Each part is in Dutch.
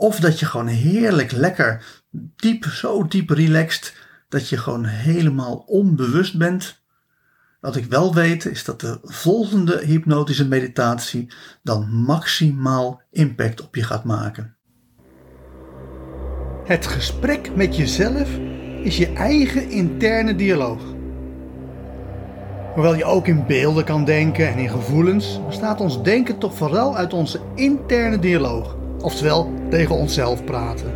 of dat je gewoon heerlijk lekker diep, zo diep relaxed, dat je gewoon helemaal onbewust bent. Wat ik wel weet is dat de volgende hypnotische meditatie dan maximaal impact op je gaat maken. Het gesprek met jezelf is je eigen interne dialoog. Hoewel je ook in beelden kan denken en in gevoelens, bestaat ons denken toch vooral uit onze interne dialoog, oftewel tegen onszelf praten.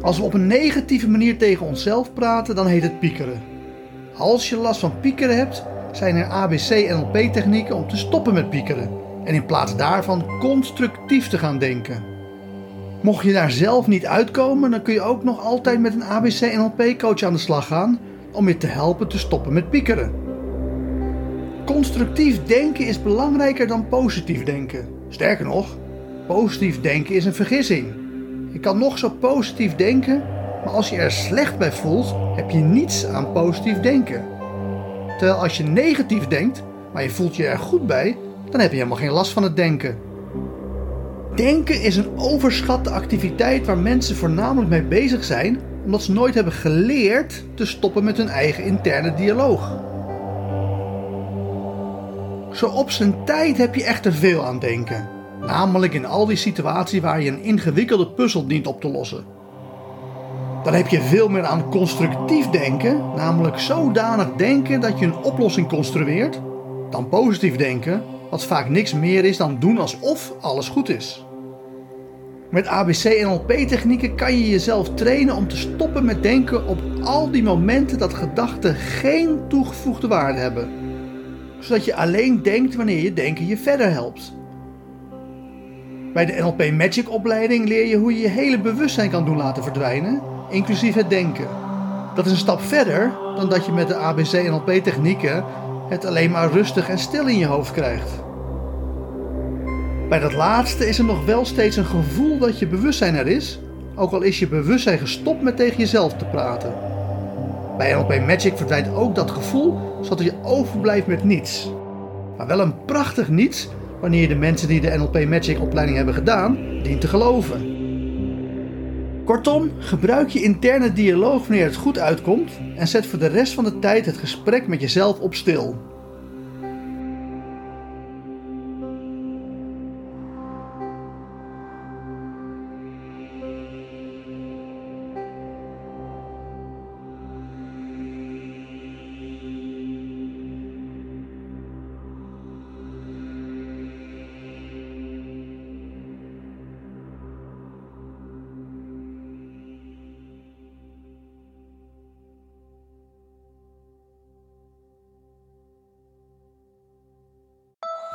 Als we op een negatieve manier tegen onszelf praten, dan heet het piekeren. Als je last van piekeren hebt, zijn er ABC-NLP-technieken om te stoppen met piekeren en in plaats daarvan constructief te gaan denken. Mocht je daar zelf niet uitkomen, dan kun je ook nog altijd met een ABC-NLP-coach aan de slag gaan om je te helpen te stoppen met piekeren. Constructief denken is belangrijker dan positief denken. Sterker nog, positief denken is een vergissing. Je kan nog zo positief denken, maar als je er slecht bij voelt, heb je niets aan positief denken. Terwijl als je negatief denkt, maar je voelt je er goed bij, dan heb je helemaal geen last van het denken. Denken is een overschatte activiteit waar mensen voornamelijk mee bezig zijn, omdat ze nooit hebben geleerd te stoppen met hun eigen interne dialoog. Zo op zijn tijd heb je echter veel aan denken. Namelijk in al die situaties waar je een ingewikkelde puzzel dient op te lossen. Dan heb je veel meer aan constructief denken, namelijk zodanig denken dat je een oplossing construeert, dan positief denken, wat vaak niks meer is dan doen alsof alles goed is. Met ABC-NLP-technieken kan je jezelf trainen om te stoppen met denken op al die momenten dat gedachten geen toegevoegde waarde hebben. Zodat je alleen denkt wanneer je denken je verder helpt. Bij de NLP Magic opleiding leer je hoe je je hele bewustzijn kan doen laten verdwijnen, inclusief het denken. Dat is een stap verder dan dat je met de ABC-NLP-technieken het alleen maar rustig en stil in je hoofd krijgt. Bij dat laatste is er nog wel steeds een gevoel dat je bewustzijn er is, ook al is je bewustzijn gestopt met tegen jezelf te praten. Bij NLP Magic verdwijnt ook dat gevoel, zodat je overblijft met niets. Maar wel een prachtig niets wanneer de mensen die de NLP Magic opleiding hebben gedaan, dient te geloven. Kortom, gebruik je interne dialoog wanneer het goed uitkomt en zet voor de rest van de tijd het gesprek met jezelf op stil.